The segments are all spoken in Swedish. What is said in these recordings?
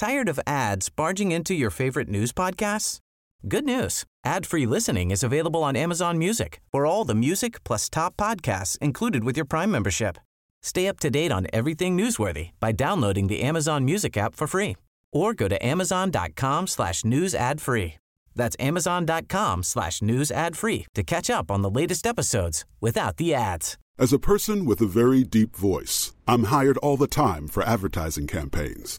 Tired of ads barging into your favorite news podcasts? Good news. Ad-free listening is available on Amazon Music for all the music plus top podcasts included with your Prime membership. Stay up to date on everything newsworthy by downloading the Amazon Music app for free or go to amazon.com slash news ad free. That's amazon.com slash news ad free to catch up on the latest episodes without the ads. As a person with a very deep voice, I'm hired all the time for advertising campaigns.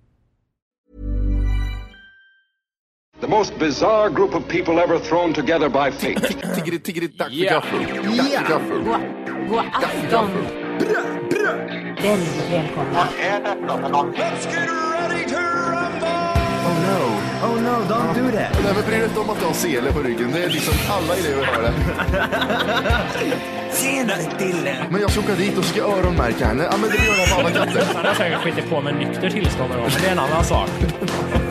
The most bizarre group of people ever thrown together by fate. Tiggeri, tiggeri, dack för Ja. gaffel. Dack för gaffel. God, god afton. Väldigt välkomna. Oh no, oh no, don't do that. Nej, men bry dig inte om att du har sele på ryggen. Det är liksom alla elever har det. Tjenare Dille. Men jag ska åka dit och ska öronmärka henne. Ja, men det gör jag på alla katter. Han har säkert skitit på med nykter tillstånd men det är en annan sak.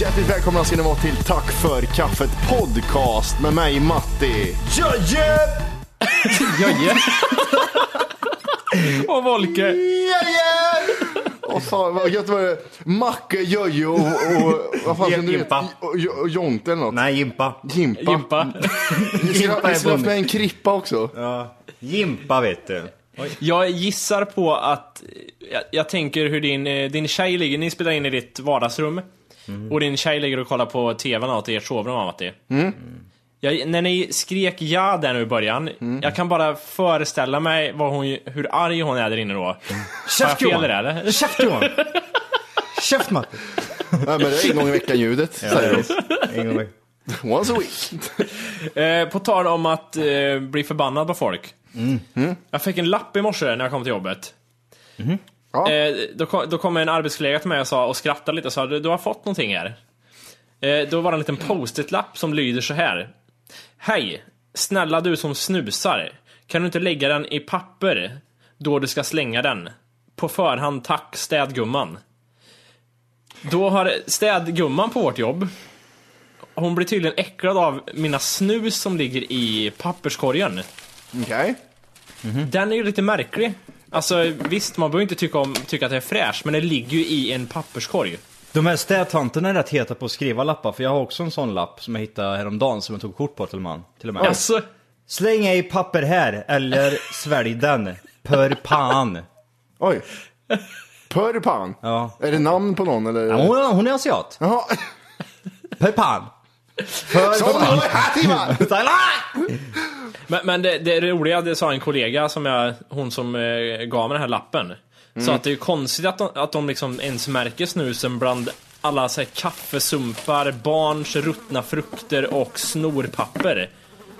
Hjärtligt välkomna ska ni vara till Tack för kaffet podcast med mig Matti. Jöjje! Jöje. Och Volke. Och så, vad gött var det? Macke, Jöjo och, och vad fan som? Jimpa. Och, och, och Jonte eller något. Nej, Jimpa. Jimpa. Jimpa. Vi ska, Jimpa är vi ska med en krippa också. Ja. Jimpa vet du. Jag gissar på att, jag, jag tänker hur din, eh, din tjej ligger, ni spelar in i ditt vardagsrum. Och din tjej ligger och kollar på TV något i ert sovrum, Matti. Jag, när ni skrek ja där nu i början, jag kan bara föreställa mig vad hon, hur arg hon är där inne då. Käft Johan. eller? Käft Johan. Käft Matte. Nej, men det är en gång i veckan ljudet, säger. Once a week. Eh, på tal om att eh, bli förbannad på folk. Jag fick en lapp i morse när jag kom till jobbet. Ja. Eh, då, kom, då kom en arbetskollega till mig och, sa, och skrattade lite och sa du, du har fått någonting här. Eh, då var det en liten post-it-lapp som lyder så här. Hej! Snälla du som snusar. Kan du inte lägga den i papper då du ska slänga den? På förhand tack städgumman. Då har städgumman på vårt jobb hon blir tydligen äcklad av mina snus som ligger i papperskorgen. Okej. Den är ju lite märklig. Alltså visst, man behöver inte tycka, om, tycka att det är fräscht, men det ligger ju i en papperskorg. De här städtanterna är rätt heta på att skriva lappar, för jag har också en sån lapp som jag hittade häromdagen som jag tog kort på till, man, till och med. Alltså, Släng i papper här, eller svälj den. Per pan. Oj. Purpan. Ja. Är det namn på någon eller? Ja, hon, är- hon är asiat. Jaha. Per pan. Är här Timman! men, men det, det roliga, det sa en kollega som jag, hon som eh, gav mig den här lappen. Så att det är ju konstigt att de, att de liksom ens märker snusen bland alla så här, kaffesumpar, barns ruttna frukter och snorpapper.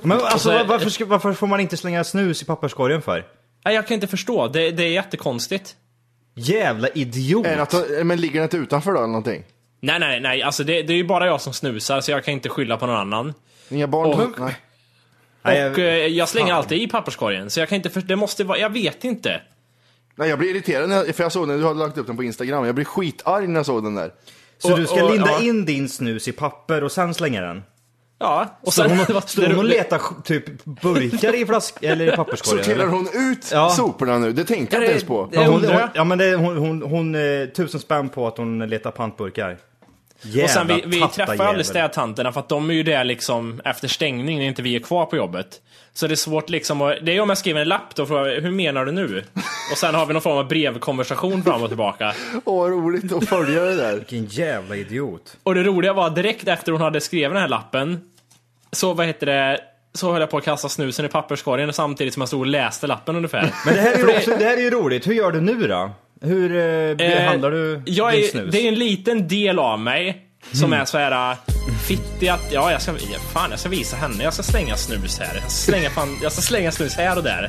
Men alltså, så- var- varför, ska, varför får man inte slänga snus i papperskorgen för? Nej, jag kan inte förstå. Det, det är jättekonstigt. Jävla idiot. Att, men ligger den inte utanför då eller någonting? Nej, nej, nej. Alltså det, det är ju bara jag som snusar så jag kan inte skylla på någon annan. Inga barn? Och- Nej. Nej, Och eh, jag slänger alltid i papperskorgen. Så jag kan inte för, Det måste vara... Jag vet inte. Nej, jag blir irriterad när jag, för jag såg den, du hade lagt upp den på Instagram. Jag blir skitarg när jag såg den där. Så och- du ska och- linda ja. in din snus i papper och sen slänga den? Ja. Och Så sen... hon, står hon och letar typ burkar i flask eller i papperskorgen? Sorterar hon ut Ja. soporna nu? Det tänkte jag Ja, inte ens på. Ja, hon, hon, ja men det, hon, hon, hon eh, tusen spänn på att hon letar pantburkar. Jävla Och sen vi, vi träffar aldrig städtanterna för att de är ju där liksom efter stängning när inte vi är kvar på jobbet. Så det är svårt liksom att, Det är om jag skriver en lapp då och frågar hur menar du nu? Och sen har vi någon form av brevkonversation fram och tillbaka. Åh, vad roligt att följa det där. Vilken jävla idiot. Och det roliga var direkt efter hon hade skrivit den här lappen så vad heter det så höll jag på att kasta snusen i papperskorgen samtidigt som jag stod och läste lappen ungefär. Men det här är ju, också, det här är ju roligt. Hur gör du nu då? Hur eh, behandlar du jag din är, snus? Det är en liten del av mig som är så här äh, fittig att, ja jag ska, ja, fan jag ska visa henne, jag ska slänga snus här. Jag ska slänga, fan, jag ska slänga snus här och där.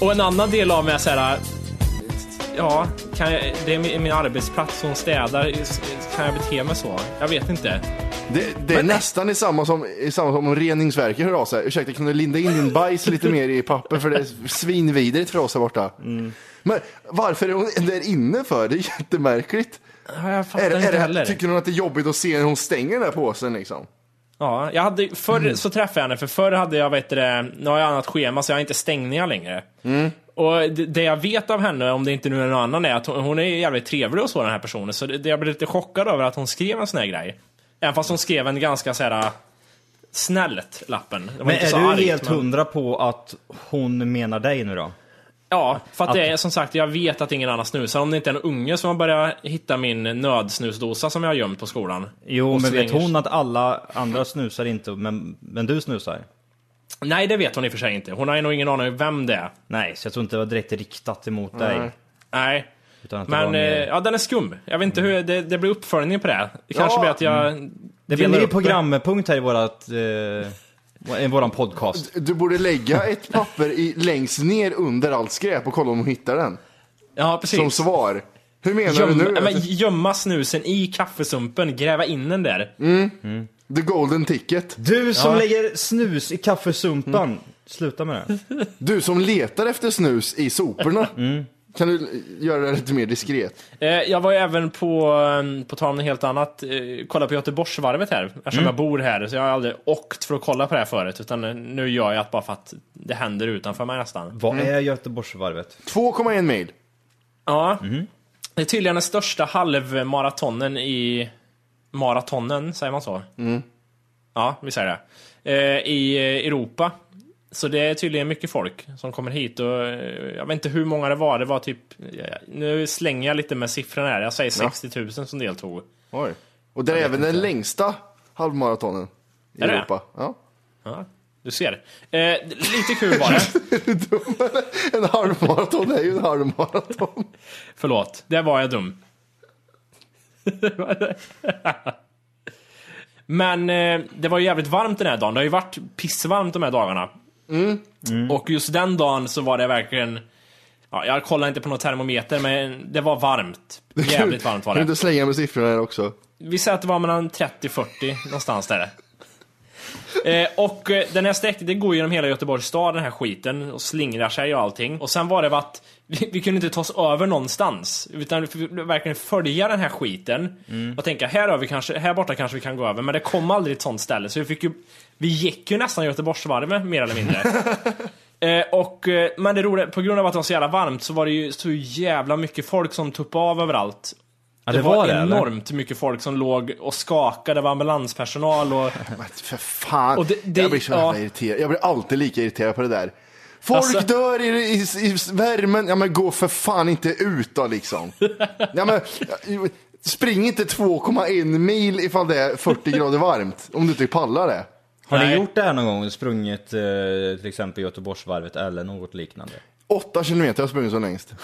och en annan del av mig är så här. äh, Ja, kan jag, det är min, min arbetsplats, hon städar. Kan jag bete mig så? Jag vet inte. Det, det är nästan i samma som, i samma som om reningsverket hör av sig. Ursäkta, kan du linda in din bajs lite mer i papper för det är svinvidrigt för oss här borta. Mm. Men varför är hon där inne för? Det är jättemärkligt. Ja, Jag fattar Är, det- inte är det, heller. tycker hon att det är jobbigt att se när hon stänger den där påsen liksom? Ja, jag hade, förr Mm. så träffade jag henne, för förr hade jag, vet det, nu har jag annat schema så jag har inte stängningar längre. Mm. Och det, det jag vet av henne, om det inte nu är någon annan, är att hon, hon är jävligt trevlig och så den här personen. Så det, det, jag blev lite chockad över att hon skrev en sån här grej. Även fast hon skrev en ganska så här snällt lappen. Men är du argt, helt men- hundra på att hon menar dig nu då? Ja, för att det är som sagt, jag vet att ingen annan snusar. Om det inte är en unge som har börjat hitta min nödsnusdosa som jag har gömt på skolan. Jo, Och men vet hon att alla andra snusar inte, men, men du snusar? Nej, det vet hon i och för sig inte. Hon har ju nog ingen aning om vem det är. Nej, så jag tror inte det var direkt riktat emot dig. Nej. Att Men mer- eh, ja, den är skum. Jag vet inte hur, det, det blir uppföljning på det. Det kanske Ja. blir att jag... Det blir en ny programpunkt här i vårat, eh, våran podcast. Du borde lägga ett papper i, längst ner under allt skräp och kolla om hon hittar den. Ja, precis. Som svar. Hur menar Gömma, du nu? men, gömma snusen i kaffesumpen, gräva in den där. The golden ticket. Du som Ja. lägger snus i kaffesumpan, sluta med det. Du som letar efter snus i soporna. Kan du göra det lite mer diskret? Eh, jag var ju även på, eh, på tal om något helt annat, eh, kolla på Göteborgsvarvet här. Eftersom Mm. jag bor här, så jag har aldrig åkt för att kolla på det här förut. Utan eh, nu gör jag det bara för att det händer utanför mig nästan. Vad är Göteborgsvarvet? 2,1 mil. Ja. Det är tydligen den största halvmaratonen i... Maratonen, säger man så? Ja, vi säger det. Eh, I Europa. Så det är tydligen mycket folk som kommer hit och eh, jag vet inte hur många det var. Det var typ... Nu slänger jag lite med siffrorna här. Jag säger 60 000 som deltog. Oj. Och det är även den längsta halvmaratonen i Är det? Europa. Ja. Ja, du ser. Eh, lite kul var det. En halvmaraton är ju en halvmaraton. Förlåt, där var jag dum. Men eh, det var ju jävligt varmt den här dagen. Det har ju varit pissvarmt de här dagarna. Och just den dagen så var det verkligen... Ja, jag kollar inte på någon termometer, men det var varmt. Jävligt varmt var Kan du det. inte slänga med siffrorna här också? Vi säger att det var mellan 30-40 någonstans där. Eh, och eh, den här sträckningen, det går genom hela Göteborgs stad den här skiten och slingrar sig och allting. Och sen var det att vi, vi kunde inte ta oss över någonstans. Utan vi fick verkligen följa den här skiten. Och tänka, här, har vi kanske, här borta kanske vi kan gå över. Men det kom aldrig ett sånt ställe. Så vi fick ju, vi gick ju nästan Göteborgsvarvet mer eller mindre. Eh, och, eh, men det roliga, på grund av att det var så jävla varmt så var det ju så jävla mycket folk som tuppade av överallt. Ja, Det, var, det, eller? enormt mycket folk som låg och skakade, det var ambulanspersonal och... Men för fan. Och det- det- jag blir så ja. jävla irriterad. Jag blir alltid lika irriterad på det där. Folk Alltså- dör i, i, i värmen. Ja men gå för fan inte ut då liksom. ja, men, spring inte 2,1 mil ifall det är 40 grader varmt. Om du inte pallar det. Har ni Nej. gjort det här någon gång? Sprungit eh, till exempel Göteborgsvarvet eller något liknande? 8 kilometer har jag sprungit så längst.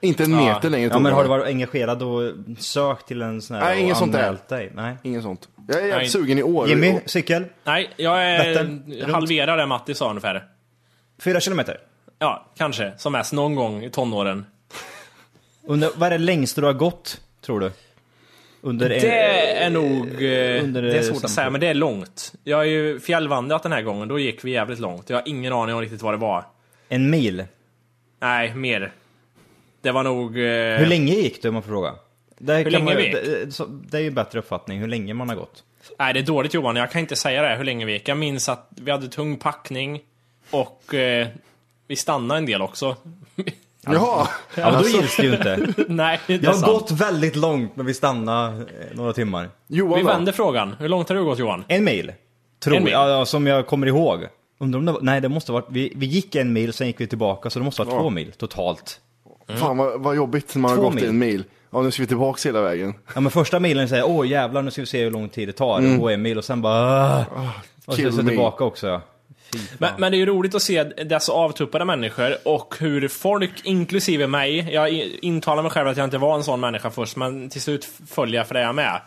Inte en Ja. meter längre Ja tog men det. har du varit engagerad och sökt till en sån här Nej, och inget sånt där. anmält dig? Nej. Inget sånt. Jag är Nej. jävligt sugen i år. Jimmy, cykel? Nej, jag är runt. halverar det Matti sa ungefär. Fyra kilometer? Ja, kanske. Som mest någon gång i tonåren. Undrar, vad är det längsta du har gått, tror du? Under Det är nog... under, det är eh, svårt att säga, men det är långt. Jag har ju fjällvandrat den här gången, då gick vi jävligt långt. Jag har ingen aning om riktigt vad det var. En mil. Nej, mer. Det var nog... eh, Hur länge gick du om man får fråga? Det Hur länge man, vi gick? det, det är ju bättre uppfattning, hur länge man har gått. Nej, det är dåligt Johan. Jag kan inte säga det hur länge vi gick. Jag minns att vi hade tung packning och eh, vi stannade en del också. Jaha, Ja, men då gills det ju inte. Nej, det är Jag har sant. gått väldigt långt men vi stannade eh, några timmar. Johan Vi då? vänder frågan. Hur långt har du gått Johan? En mil. Tror En mil? jag, ja, som jag kommer ihåg. Undrar om det var, nej det måste ha varit, vi, vi gick en mil, sen gick vi tillbaka, så det måste ha varit två mil totalt. Fan vad, vad jobbigt när man har Två gått mil. en mil. Ja, nu ska vi tillbaks hela vägen. Ja men första milen säger åh jävlar nu ska vi se hur lång tid det tar, mm. gå en mil och sen bara "Ah." Och kill sen så me. tillbaka också ja. Men, men det är ju roligt att se dessa avtuppade människor och hur folk, inklusive mig, jag intalar mig själv att jag inte var en sån människa först, men till slut följer jag för det jag är med.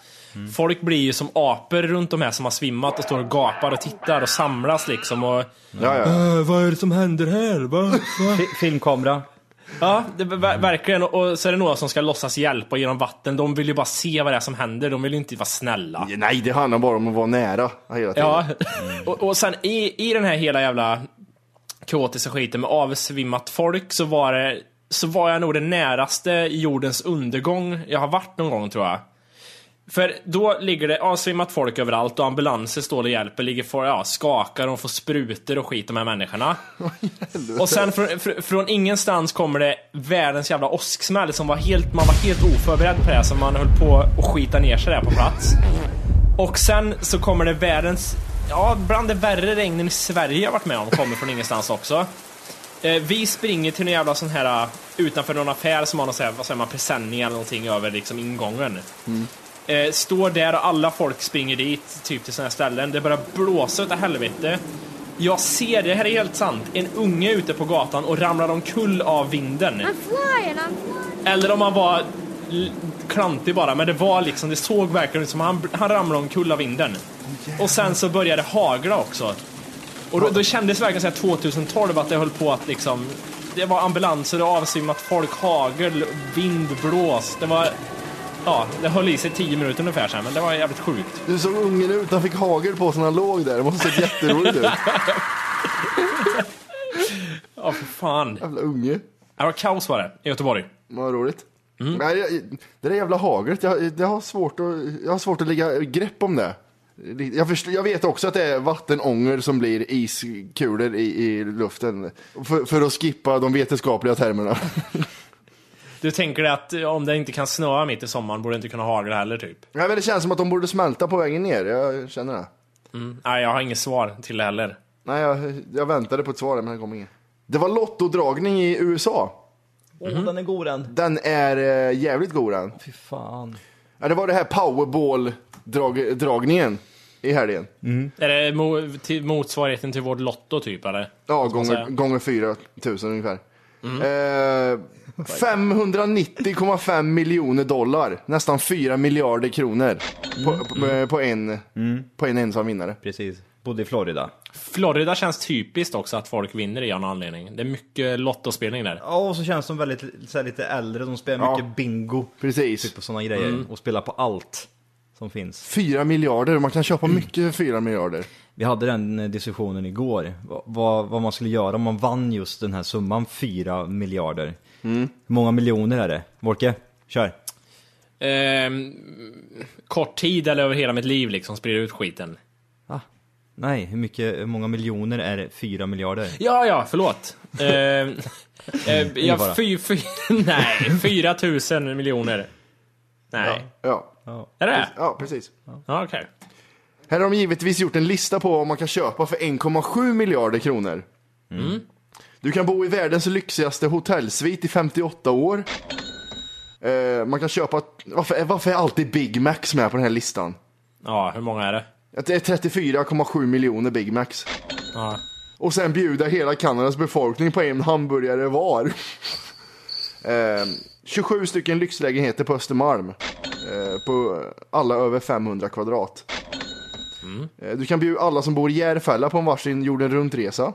Folk blir ju som apor runt de här som har svimmat och står och gapar och tittar och samlas liksom och... Ja, ja. "Äh, vad är det som händer här? Va? Fi- Filmkamera. Ja, det, ver- verkligen. Och och så är det några som ska låtsas hjälpa genom vatten. De vill ju bara se vad det är som händer. De vill ju inte vara snälla. Nej, det handlar bara om att vara nära hela tiden. Ja, och, och sen i, i den här hela jävla kaotiska skiten med avsvimmat folk så var det så var jag nog det näraste jordens undergång jag har varit någon gång tror jag. För då ligger det avsvimmat folk överallt och ambulanser står och hjälper, ligger för, ja, skakar och får sprutor och skit de här människorna. och sen från, fr, från ingenstans kommer det världens jävla åsksmäll som var helt, man var helt oförberedd på det, så man höll på att skita ner sig där på plats. Och sen så kommer det världens, ja bland det värre regnen i Sverige jag varit med om, kommer från ingenstans också. Eh, vi springer till en jävla sån här, uh, utanför någon affär som har någon sån här, vad säger man, presenning eller någonting över liksom ingången. Eh, står där och alla folk springer dit, typ till såna här ställen. Det börjar blåsa utav helvete. Jag ser, det här är helt sant, en unge ute på gatan och ramlar omkull av vinden. I'm flying, I'm flying. Eller om han var klantig bara, men det var liksom, det såg verkligen ut som han, han ramlade omkull av vinden. Och sen så började det hagla också. Och då, då kändes verkligen så här 2012 att det höll på att liksom, det var ambulanser och avsvimmat folk, hagel, vind, blås. Det var, ja, det höll i sig 10 minuter ungefär sen, men det var jävligt sjukt. Du såg ungen ut, han fick hagel på sig när han låg där. Det måste ha sett jätteroligt ut. Ja, för fan. Jävla unge. Det var kaos var det, i Göteborg. Vad roligt. Nej, jag- det där jävla haglet, jag, jag, har svårt att, jag har svårt att lägga grepp om det. Jag, förstår, jag vet också att det är vattenånger som blir iskulor i, i luften. För, för att skippa de vetenskapliga termerna. Du tänker att om det inte kan snöa mitt i sommaren borde det inte kunna hagla heller typ? Nej, men det känns som att de borde smälta på vägen ner. Jag känner det. Nej, jag har inget svar till det heller. Nej, jag, jag väntade på ett svar men det kom inget. Det var lottodragning i USA. Åh den är god den. Den är eh, jävligt god den. Fy fan. Ja, det var det här powerball-dragningen i helgen. Är det mo- till motsvarigheten till vårt Lotto typ eller? Ja, gånger, säga? gånger 4 000 ungefär. Eh, 590,5 miljoner dollar, nästan 4 miljarder kronor på, på, på, en, på en ensam vinnare. Precis. Bodde i Florida. Florida känns typiskt också att folk vinner i av någon anledning. Det är mycket lottospelning där. Ja, och så känns de väldigt så här, lite äldre. De spelar Ja. mycket bingo. Precis. Typ och sådana grejer. Och spelar på allt som finns. 4 miljarder, man kan köpa mycket för 4 miljarder. Vi hade den eh, diskussionen igår. Va- Vad, vad man skulle göra om man vann just den här summan 4 miljarder. Hur många miljoner är det? Wolke, kör. Ehm, kort tid eller över hela mitt liv liksom, sprider ut skiten. Ah, nej, hur, mycket, hur många miljoner är 4 miljarder? Ja, ja, förlåt. Eh, fara. ja, fy, fy, nej, 4 000 miljoner. Nej. Ja, Är det? ja precis. Ja, okej. Här har de givetvis gjort en lista på vad man kan köpa för 1,7 miljarder kronor. Du kan bo i världens lyxigaste hotellsvit i 58 år. Eh, man kan köpa, varför, varför är alltid Big Macs med på den här listan? Ja, hur många är det? Det är 34,7 miljoner Big Macs. Ja. Och sen bjuda hela Kanadas befolkning på en hamburgare var. eh, 27 stycken lyxlägenheter på Östermalm. Eh, på alla över 500 kvadrat. Eh, du kan bjuda alla som bor i Järfälla på en varsin jorden runt-resa.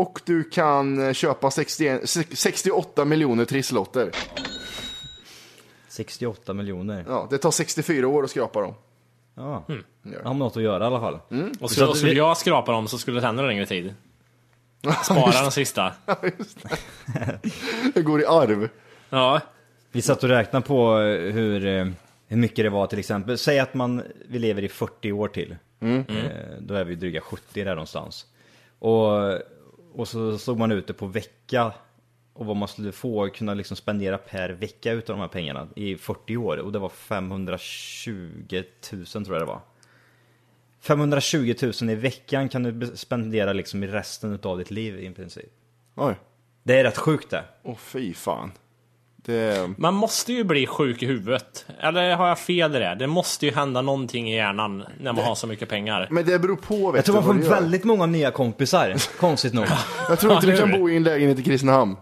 Och du kan eh, köpa 61, sex- 68 miljoner trisslotter. 68 miljoner. Ja, det tar 64 år att skrapa dem. Ja. Mm. Har man något att göra i alla fall. Och Så skulle, och skulle jag skrapa dem så skulle det ta ännu längre tid. Spara den sista. Det går i arv. Ja. Vi satt och räknade på eh, hur, eh, hur mycket det var till exempel. Säg att man, vi lever i 40 år till. Eh, Då är vi dryga 70 där någonstans. Och, och så såg man ut det på vecka och vad man skulle få kunna liksom spendera per vecka utav de här pengarna i 40 år. Och det var 520 000 tror jag det var. 520 000 i veckan kan du spendera liksom i resten utav ditt liv i princip. Oj. Det är rätt sjukt det. Åh fy fan. Det... Man måste ju bli sjuk i huvudet. Eller har jag fel i det? Det måste ju hända någonting i hjärnan när man har så mycket pengar. Men det beror på vet Jag tror man får väldigt många nya kompisar, konstigt nog. Jag tror inte du kan det bo i en lägenhet i Kristinehamn.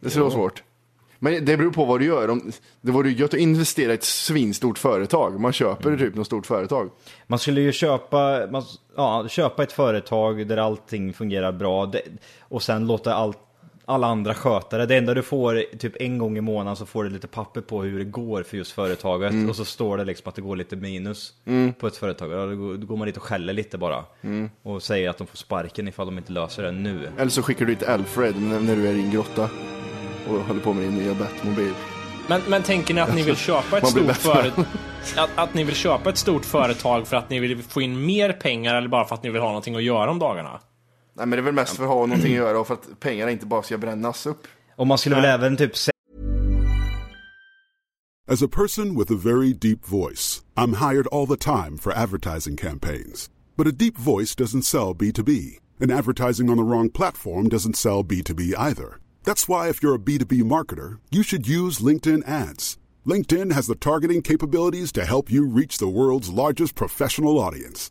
Det skulle vara svårt. Men det beror på vad du gör. Om, det vore ju gött att investera i ett svinstort företag. Man köper typ något stort företag. Man skulle ju köpa, man, ja, köpa ett företag där allting fungerar bra det, och sen låta allt, alla andra sköta det. Enda du får, typ en gång i månaden så får du lite papper på hur det går för just företaget och så står det liksom att det går lite minus på ett företag. Ja, Då går, man dit och skäller lite bara och säger att de får sparken ifall de inte löser det nu. Eller så skickar du dit Alfred när, du är i din grotta. Och håller på med din nya Batmobil. Men, men tänker ni att ni vill köpa ett stort företag? Att, att ni vill köpa ett stort företag för att ni vill få in mer pengar eller bara för att ni vill ha någonting att göra om dagarna? Nej men det är väl mest för att ha någonting att göra och för att pengarna inte bara ska brännas upp. Och man skulle väl även typ As a person with a very deep voice, I'm hired all the time for advertising campaigns. But a deep voice doesn't sell B2B, and advertising on the wrong platform doesn't sell B2B either. That's why, if you're a B2B marketer, you should use LinkedIn ads. LinkedIn has the targeting capabilities to help you reach the world's largest professional audience.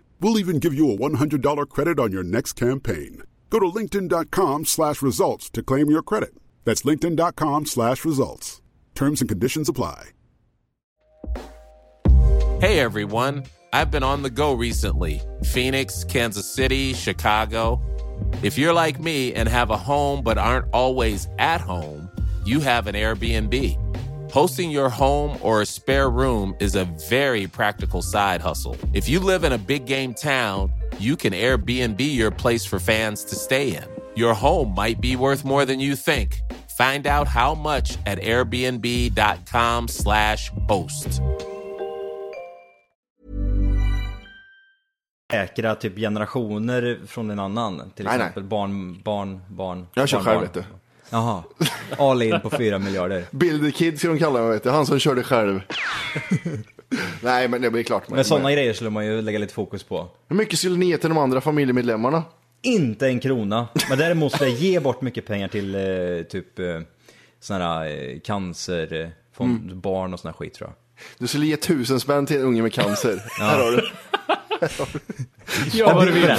We'll even give you a $100 credit on your next campaign. Go to linkedin.com slash results to claim your credit. That's linkedin.com slash results. Terms and conditions apply. Hey everyone, I've been on the go recently Phoenix, Kansas City, Chicago. If you're like me and have a home but aren't always at home, you have an Airbnb. Hosting your home or a spare room is a very practical side hustle. If you live in a big game town, you can Airbnb your place for fans to stay in. Your home might be worth more than you think. Find out how much at airbnb.com/slash host. säkra typ generationer från en annan. Till Nej, nej. exempel barn, barn, barn. Jag kör barnbarn. själv vet du. Jaha. All in på fyra miljarder. Bill the Kid ska de kalla mig vet du. Han som körde själv. Nej men det blir klart. Men sådana grejer skulle man ju lägga lite fokus på. Hur mycket skulle ni ge till de andra familjemedlemmarna? Inte en krona. Men däremot ska jag ge bort mycket pengar till eh, typ eh, sådana här eh, cancer, eh, fond, Mm. barn och sån här skit tror jag. Du skulle ge tusen spänn till en unge med cancer. Här har du. Ja, vad du vill.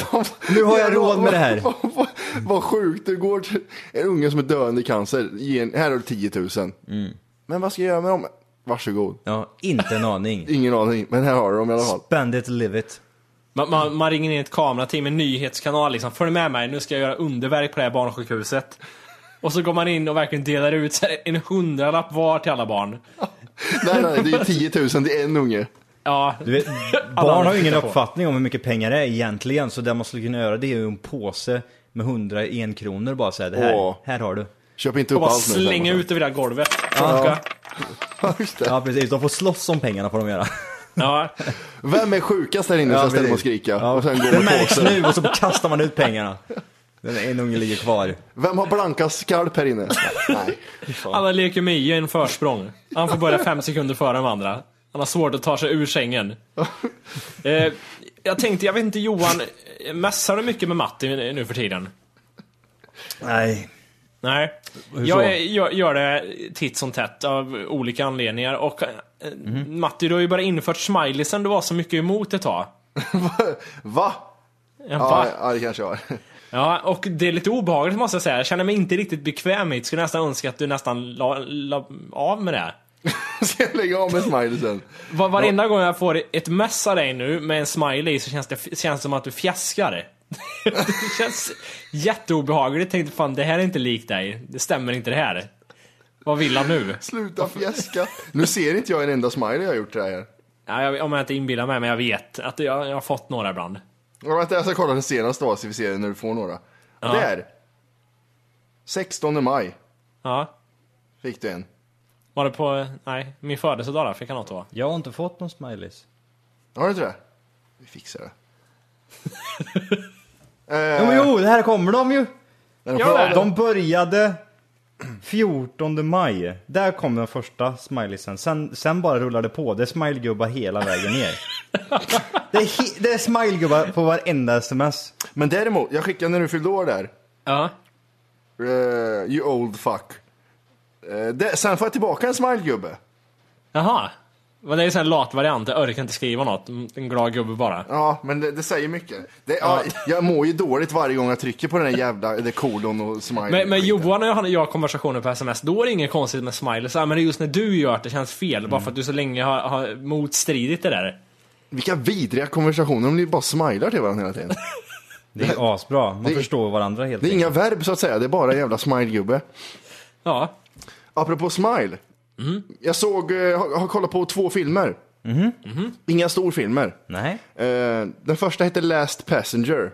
Nu har jag råd med det här. Vad, vad, vad sjukt, du går till en unge som är döende i cancer. Ge en, här har du 10 000. Mm. Men vad ska jag göra med dem? Varsågod. Ja, inte en aning. Ingen aning, men här har du dem i alla fall. Spend it, live it. Man, man, man ringer in ett kamerateam, en nyhetskanal liksom. Följ med mig, nu ska jag göra underverk på det här barnsjukhuset. Och så går man in och verkligen delar ut en hundralapp var till alla barn. Nej, nej, det är 10 000 till en unge. Ja, Du vet, barn har ju ingen uppfattning om hur mycket pengar det är egentligen. Så det man skulle kunna göra det är ju en påse med 100 enkronor bara säga det här, Åh. här har du. Köp inte och upp bara allt nu. slänga ut över det här golvet. Ja. Ja. Ja, just det. Ja precis, de får slåss om pengarna får de göra. ja. Vem är sjukast där inne? Ja, så ställer man och precis. skrika. Ja, Och sen går det märks nu och så kastar man ut pengarna. Den en unge ligger kvar. Vem har blankast skalp här inne? Nej. Alla leker med i en försprång. Han får börja fem sekunder före de andra. Han har svårt att ta sig ur sängen. Eh, jag tänkte, jag vet inte Johan, mässar du mycket med Matti nu för tiden? Nej. Nej. Jag är- gör, det titt som tätt av olika anledningar. Och Mhm. Matti, du har ju bara infört smileysen du var så mycket emot ett tag. Va? Ja, Ja, va? ja, det kanske jag har. ja, och det är lite obehagligt måste jag säga. Jag känner mig inte riktigt bekväm med det. Skulle nästan önska att du nästan la, la av med det. Ska jag lägga av med smileysen? Var, varenda gång jag får ett mess av dig nu med en smiley så känns det känns som att du fjäskar. det känns jätteobehagligt. Jag tänkte fan, det här är inte likt dig. Det stämmer inte det här. Vad vill han nu? Sluta fjäska. Nu ser inte jag en enda smiley jag har gjort det här. Ja, jag, om jag inte inbillar mig, men jag vet att jag, jag har fått några ibland. Vänta, jag ska kolla den senaste då, så vi ser när du får några. Ja. Där! 16 maj Ja. fick du en. Var det på, nej, min födelsedag då? Fick jag något då? Jag har inte fått någon smileys. Har du inte det? Vi fixar det. Jo, men jo, det här kommer de ju! Den Ja, det. De började 14 maj. Där kom den första smileysen. Sen, sen bara rullade det på. Det är smilegubbar hela vägen ner. det, är he- det är smilegubbar på varenda sms. Men däremot, jag skickade när du fyllde år där. Ja. Uh, you old fuck. Eh, det, sen får jag tillbaka en smilegubbe. Jaha. Men det är ju en lat variant, jag orkar inte skriva något. En glad gubbe bara. Ja, men det, det säger mycket. Det, ja. jag mår ju dåligt varje gång jag trycker på den här jävla det kolon och smiley. Men, men. Johan och jag, jag har konversationer på sms, då är det inget konstigt med smileys. Men det är just när du gör det, det känns fel. Bara för att du så länge har, har motstridit det där. Vilka vidriga konversationer, de blir bara smilar till varandra hela tiden. Det är asbra. Man Det- förstår varandra helt Det är inga verb så att säga, det är bara jävla smilegubbe. Ja. Apropå smile. Jag såg, eh, har, har kollat på två filmer. Inga storfilmer. Nej. Eh, den första heter Last Passenger.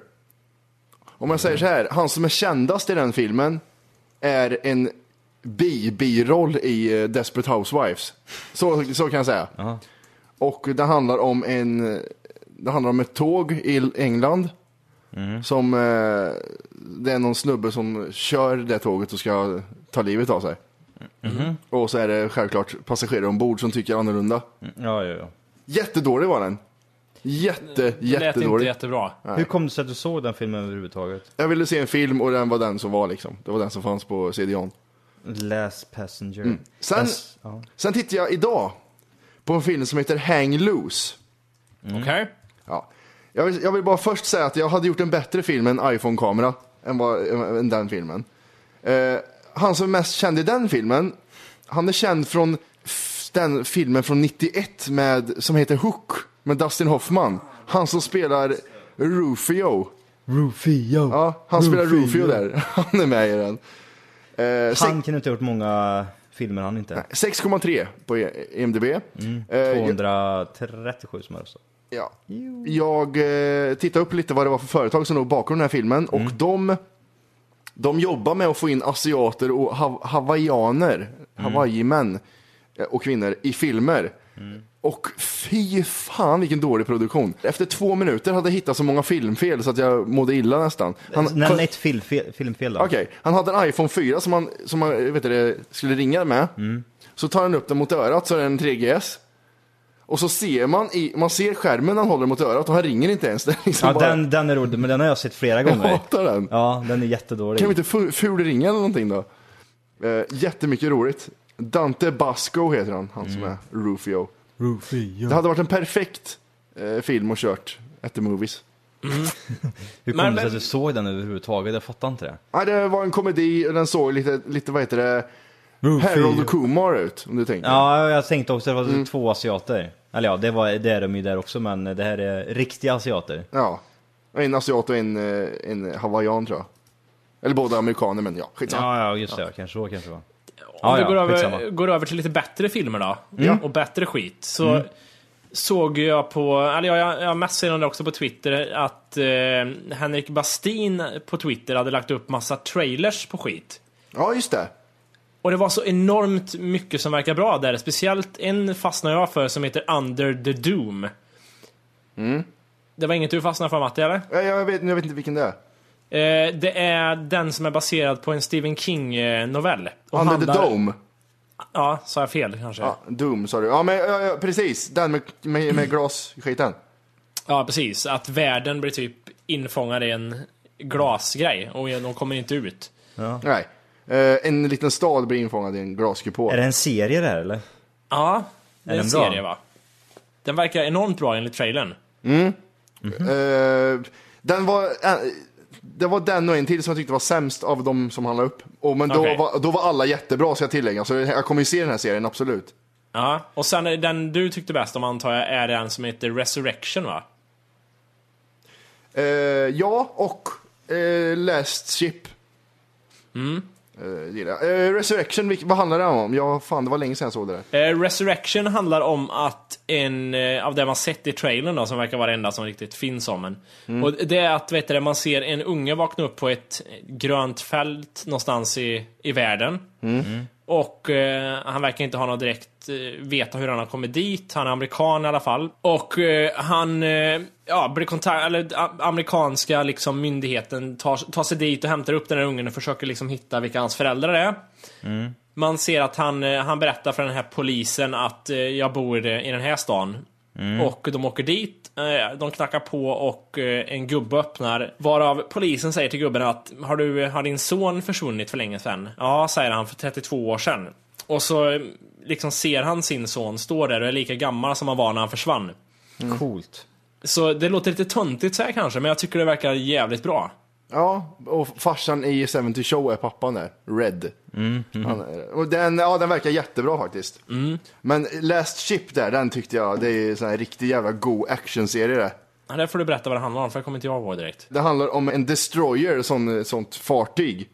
Om jag säger så här, han som är kändast i den filmen är en bi-biroll i eh, Desperate Housewives. Så, så kan jag säga. Och det handlar om en, det handlar om ett tåg i England. Som, eh, det är någon snubbe som kör det tåget och ska ta livet av sig. Och så är det självklart passagerare ombord som tycker annorlunda. Ja, ja, ja. Jättedålig var den. Jätte, Det lät inte jättedålig. jättebra. Hur kom det sig att du såg den filmen överhuvudtaget? Jag ville se en film och den var den som var liksom. Det var den som fanns på CD-ON. Last Passenger. Mm. Sen, That's- ja. sen tittade jag idag på en film som heter Hang Loose. Okej? Ja. Jag, vill, jag vill bara först säga att jag hade gjort en bättre film med en iPhone-kamera än, vad, än den filmen. Eh, han som är mest känd i den filmen, han är känd från f- den filmen från 91 med, som heter Hook med Dustin Hoffman. Han som spelar Rufio. Rufio. Ja, han spelar Rufio där. Han är med i den. Eh, sex- Han kan inte ha gjort många filmer han inte. 6,3 på IMDB. Eh, jag- 237 som är så. Ja. Jag eh, tittade upp lite vad det var för företag som låg bakom den här filmen och de, de jobbar med att få in asiater och hav hawaiianer, hawaiimän eh, och kvinnor i filmer. Och fy fan vilken dålig produktion. Efter två minuter hade jag hittat så många filmfel så att jag mådde illa nästan. Han, Nämn ett filmfel, filmfel då. Okej, han hade en iPhone 4 som han, som han vet du, skulle ringa med. Så tar han upp den mot örat så är det en 3GS. Och så ser man, i, man ser skärmen han håller mot örat och han ringer inte ens. Är liksom Ja, bara, den, den är rolig, men den har jag sett flera jag gånger. hatar den. Ja, den är jättedålig. Kan vi inte fu- fulringa eller någonting då? Eh, jättemycket roligt. Dante Basco heter han, han som är Rufio. Rufio. Det hade varit en perfekt eh, film och kört efter Movies. Hur kom Men- det sig att du såg den överhuvudtaget? Jag fattar inte det. Ja, det var en komedi och den såg lite, lite vad heter det. Harold och Kumar ut om du tänker. Ja, jag tänkte också att det var Mm. två asiater. Eller ja, det, var, det är de ju där också, men det här är riktiga asiater. Ja. En asiat och en, eh, en hawaiian tror jag. Eller båda amerikaner, men ja, skitsamma. Ja, ja, just det. Kanske så, kanske det var. Om Ja, vi ja, går, över, skitsamma. går över till lite bättre filmer då, Ja. och bättre skit, så såg jag på, eller jag, jag messade om det också på Twitter, att eh, Henrik Bastin på Twitter hade lagt upp massa trailers på skit. Ja, just det. Och det var så enormt mycket som verkar bra där, speciellt en fastnade jag för som heter Under the Doom. Det var inget du fastnade för Matti, eller? Ja, Jag vet, jag vet inte vilken det är. Eh, det är den som är baserad på en Stephen King-novell. Under the Dome. Ja, sa jag fel kanske? Ja, Doom sa du. Ja, men ja, ja, precis. Den med, med, med glasskiten. Ja, precis. Att världen blir typ infångad i en glasgrej och de kommer inte ut. Nej. Eh, en liten stad blir infångad i en glaskupol. Är det en serie där eller? Ja, det är, Är en den bra? serie va? Den verkar enormt bra enligt trailern. Eh, den var, eh, det var den och en till som jag tyckte var sämst av de som han la upp. Och, men då, Okej. var, då var alla jättebra ska jag tillägga, så jag kommer ju se den här serien, absolut. Ja, och sen är den du tyckte bäst om antar jag är den som heter Resurrection va? Eh, ja, och eh, Last Ship. Eh, eh, Resurrection, vad handlar det om? Ja, fan det var länge sedan jag såg det där. Eh, Resurrection handlar om att en, eh, av det man sett i trailern då, som verkar vara det enda som riktigt finns om en. Och det är att, vet du, det, man ser en unge vakna upp på ett grönt fält någonstans i, i världen. Och eh, han verkar inte ha något direkt eh, veta hur han har kommit dit. Han är amerikan i alla fall. Och eh, han eh, ja, blir kontakt, eller amerikanska liksom myndigheten tar, tar sig dit och hämtar upp den här ungen och försöker liksom hitta vilka hans föräldrar är. Man ser att han, eh, han berättar för den här polisen att eh, jag bor i den här stan. Och de åker dit, eh, de knackar på och eh, en gubbe öppnar. Varav polisen säger till gubben att har, du, har din son försvunnit för länge sedan? Ja, säger han, för 32 år sedan. Och så eh, liksom ser han sin son stå där och är lika gammal som han var när han försvann. Coolt. Så det låter lite töntigt så här kanske, men jag tycker det verkar jävligt bra. Ja, och farsan i 70 Show är pappan där, Red. Han är, och den, ja, den verkar jättebra faktiskt. Men Last Ship där, den tyckte jag, det är en riktigt jävla god actionserie det. Ja, där får du berätta vad det handlar om, för jag kommer inte jag ihåg direkt. Det handlar om en destroyer, sån, sånt fartyg.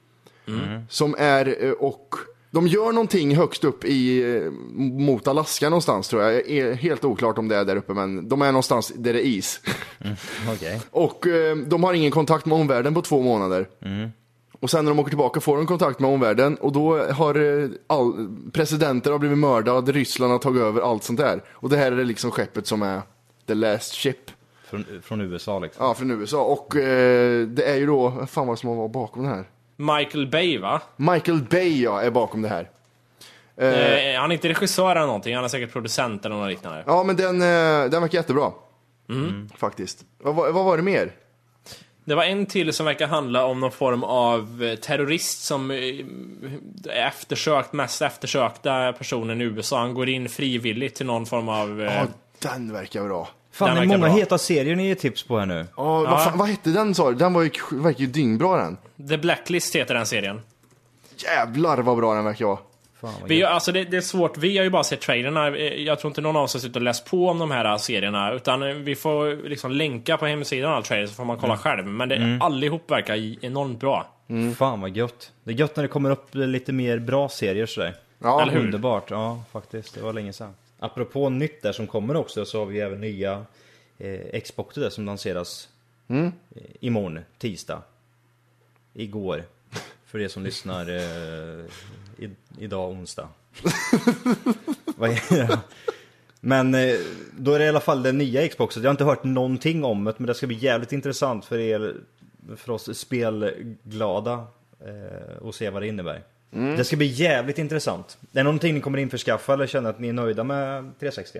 Som är, eh, och de gör någonting högst upp i, eh, mot Alaska någonstans tror jag. Det är helt oklart om det är där uppe, men de är någonstans där det är is. Okej. Och eh, de har ingen kontakt med omvärlden på två månader. Och sen när de åker tillbaka får de kontakt med omvärlden och då har eh, all, presidenter har blivit mördade, Ryssland har tagit över, allt sånt där. Och det här är det liksom skeppet som är the last ship. Från, från USA liksom. Ja, från USA. Och eh, det är ju då, vad fan var det som var bakom det här? Michael Bay va? Michael Bay ja, är bakom det här. Eh, Eh, han är inte regissör eller någonting, han är säkert producent eller något liknande. ja, men den, eh, den verkar jättebra. Faktiskt. Vad, var- vad var det mer? Det var en till som verkar handla om någon form av eh, terrorist som är eftersökt, mest eftersökta personen i USA. Han går in frivilligt till någon form av... eh, Ja, den verkar bra. Fan, det är verkar många bra. heta serier ni ger tips på här nu. Ja, vad, fan, vad hette den sa du? Den var ju, verkar ju dyngbra den. The Blacklist heter den serien. Jävlar vad bra den verkar vara. Fan, vad Vi, gött. alltså det, det är svårt, vi har ju bara sett trailerna. Eh, Jag tror inte någon av oss har suttit och läst på om de här serierna. Utan eh, vi får liksom länka på hemsidan alla trailers så får man kolla själv. Men det, allihop verkar enormt bra. Fan vad gött. Det är gött när det kommer upp lite mer bra serier sådär. Ja, Eller hur? Underbart, ja faktiskt. Det var länge sedan. Apropå nytt där som kommer också så har vi även nya eh, Xbox där som lanseras Mm. eh, imorgon, tisdag. Igår. För er som lyssnar eh, i, idag onsdag. Vad är det? Men eh, då är det i alla fall det nya Xboxet. Jag har inte hört någonting om det men det ska bli jävligt intressant för er, för oss spelglada eh, och se vad det innebär. Det ska bli jävligt intressant. Det är någonting ni kommer införskaffa eller känner att ni är nöjda med 360?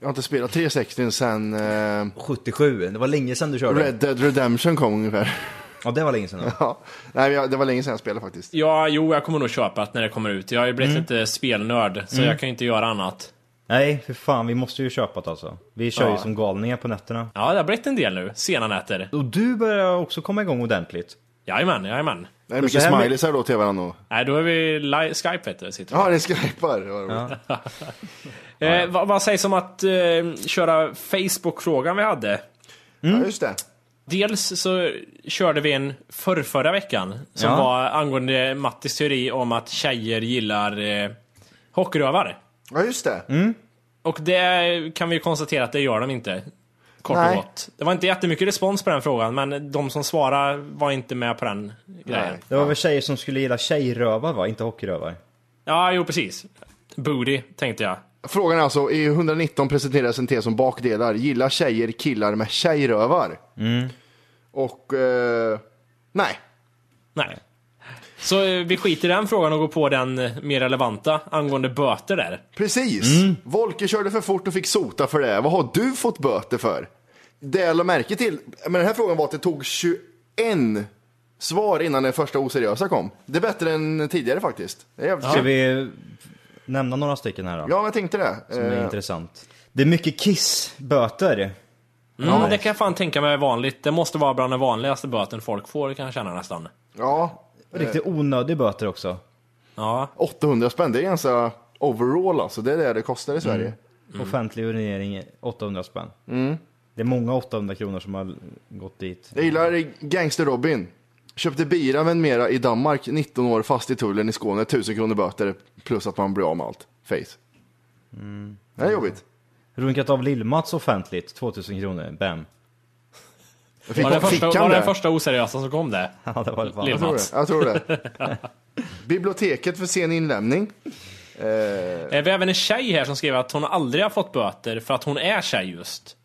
Jag har inte spelat 360 sen eh, 77, det var länge sedan du körde. Red Dead Redemption kom ungefär. Ja, det var länge sedan. Ja. Ja. Nej, det var länge sedan jag spelade faktiskt. Ja, jo, jag kommer nog köpa det när det kommer ut. Jag har ju blivit lite spelnörd, så jag kan ju inte göra annat. Nej, för fan, vi måste ju köpa det alltså. Vi kör ju Ja. som galningar på nätterna. Ja, det har blivit en del nu. Sena nätter. Och du börjar också komma igång ordentligt. Jajamän, jajamän. Det är mycket så här smileys här då till varandra. då. Nej, då är vi Skype vet du. Sitter. Ja, det är skypar. Det roligt. Eh, vad, vad sägs om att eh, köra Facebook-frågan vi hade? Ja, just det. Dels så körde vi en förr, förra veckan som Ja. var angående Mattis teori om att tjejer gillar eh, hockeyrövar. Ja, just det. Mm. Och det kan vi ju konstatera att det gör de inte. Kort Nej. och gott. Det var inte jättemycket respons på den frågan, men de som svarade var inte med på den grejen. Nej. Det var väl tjejer som skulle gilla tjejrövar va? Inte hockeyrövar? Ja, jo precis. Booty, tänkte jag. Frågan är alltså, i 119 presenteras en tes som bakdelar. Gillar tjejer killar med tjejrövar? Och, eh, nej. Nej. Så eh, vi skiter i den frågan och går på den eh, mer relevanta angående böter där. Precis. Volker körde för fort och fick sota för det. Vad har du fått böter för? Det jag la märke till, men den här frågan var att det tog 21 svar innan den första oseriösa kom. Det är bättre än tidigare faktiskt. Det är jävligt Ska vi nämna några stycken här då? Ja, men jag tänkte det. Som är Eh, intressant. Det är mycket kissböter. Mm, Det kan jag fan tänka mig är vanligt. Det måste vara bland den vanligaste böten folk får kan jag känna nästan. ja, Riktigt onödiga böter också. Ja, 800 spänn, det är ganska overall alltså. Det är det det kostar i Sverige. Offentlig urinering 800 spänn. Det är många 800 kronor som har gått dit. Jag gillar Gangster Robin. Köpte bira med mera i Danmark, 19 år fast i tullen i Skåne, 1000 kronor böter plus att man blir av med allt. Face. Det är jobbigt. Runkat av Lill-Mats offentligt, 2000 kronor. Bam. Fick, var det första, var det det? första oseriösa som kom det? Ja, det var det fan. Jag tror det. Jag tror det. Biblioteket för sen inlämning. Eh, Vi har även en tjej här som skriver att hon aldrig har fått böter för att hon är tjej just.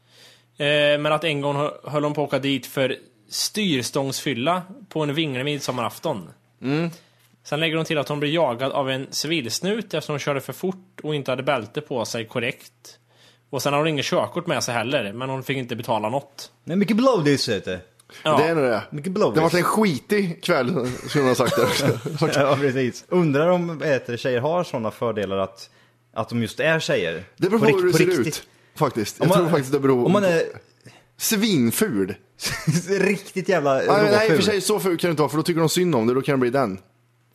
Eh, Men att en gång hö- höll hon på att åka dit för styrstångsfylla på en vinglig midsommarafton. Sen lägger hon till att hon blir jagad av en civilsnut eftersom hon körde för fort och inte hade bälte på sig korrekt. Och sen har hon inget körkort med sig heller, men hon fick inte betala något. Det är mycket blowdies vet du. Ja. Det är nog det. Mycket Det har blowdies. varit en skitig kväll, skulle man ha sagt där. Ja, precis. Undrar om det, tjejer har sådana fördelar att, att de just är tjejer? Det beror på rikt- hur du ser riktigt- ut. Faktiskt. Jag Om man- tror faktiskt det beror Om man är Svinful. riktigt jävla Nej, nej, i och för råful. sig så ful kan det inte vara för då tycker de synd om det, då kan det bli den.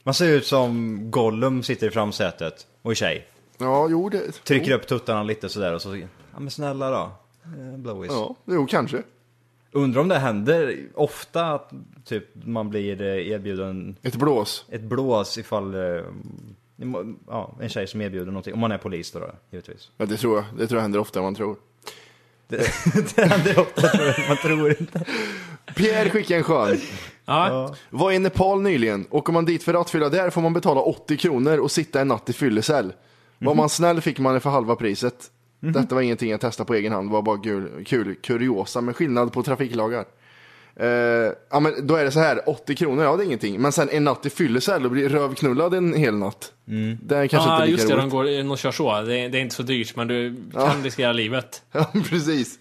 Man ser ut som Gollum sitter i framsätet och är tjej. Ja, jo det... Trycker upp tuttarna lite sådär och så, ja men snälla då. Eh, Blowies. Ja, jo kanske. Undrar om det händer ofta att typ man blir eh, erbjuden Ett blås. ett blås ifall eh, ja, en tjej som erbjuder någonting. Om man är polis då, då givetvis. Ja, det tror jag. Det tror jag händer oftare än man tror. Det, det händer ofta tror jag, man tror inte. Pierre skickade en skön. Ja. Var i Nepal nyligen. Åker man dit för rattfylla där får man betala 80 kronor och sitta en natt i fyllecell. Var man snäll fick man det för halva priset. Detta var ingenting jag testade på egen hand, det var bara kul, kul kuriosa med skillnad på trafiklagar. Eh, ja men då är det så här, 80 kronor, ja det är ingenting. Men sen en natt i fyllecell och blir rövknullad en hel natt. Det är kanske Ja, inte lika just det, de, roligt. går, de kör så. Det är, det är inte så dyrt, men du kan riskera livet. Ja, precis.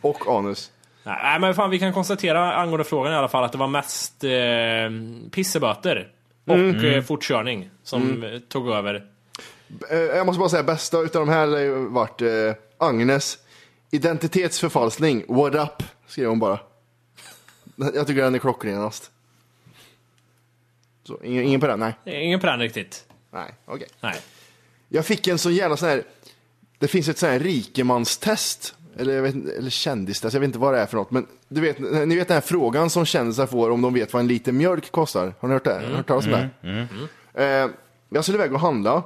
Och anus. Nej, men fan, vi kan konstatera angående frågan i alla fall att det var mest eh, pisseböter och Mm. eh, fortkörning som eh, tog över. Eh, jag måste bara säga, bästa utav de här har ju varit eh, Agnes. Identitetsförfalskning, what up? Skrev hon bara. Jag tycker den är klockrenast. Så, ingen, ingen på den? Nej. Ingen på den riktigt. Nej, okej. Nej. Jag fick en så jävla sån här, det finns ett sån här rikemanstest. Eller, jag vet, eller kändistest, jag vet inte vad det är för något. Men du vet, ni vet den här frågan som kändisar får om de vet vad en liter mjölk kostar. Har ni hört det? Hört talas om det? Eh, jag skulle iväg och handla.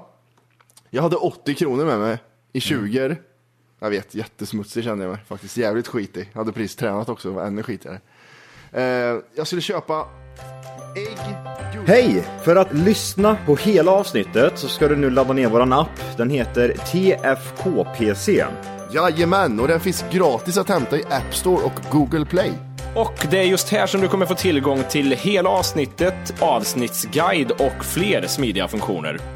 Jag hade 80 kronor med mig i 20 Jag vet, jättesmutsig kände jag mig faktiskt. Jävligt skitig. Jag hade precis tränat också, var ännu skitigare. Eh, jag skulle köpa ägg, Hej! För att lyssna på hela avsnittet så ska du nu ladda ner våran app. Den heter TFKPC. Jajamän, och den finns gratis att hämta i App Store och Google Play. Och det är just här som du kommer få tillgång till hela avsnittet, avsnittsguide och fler smidiga funktioner.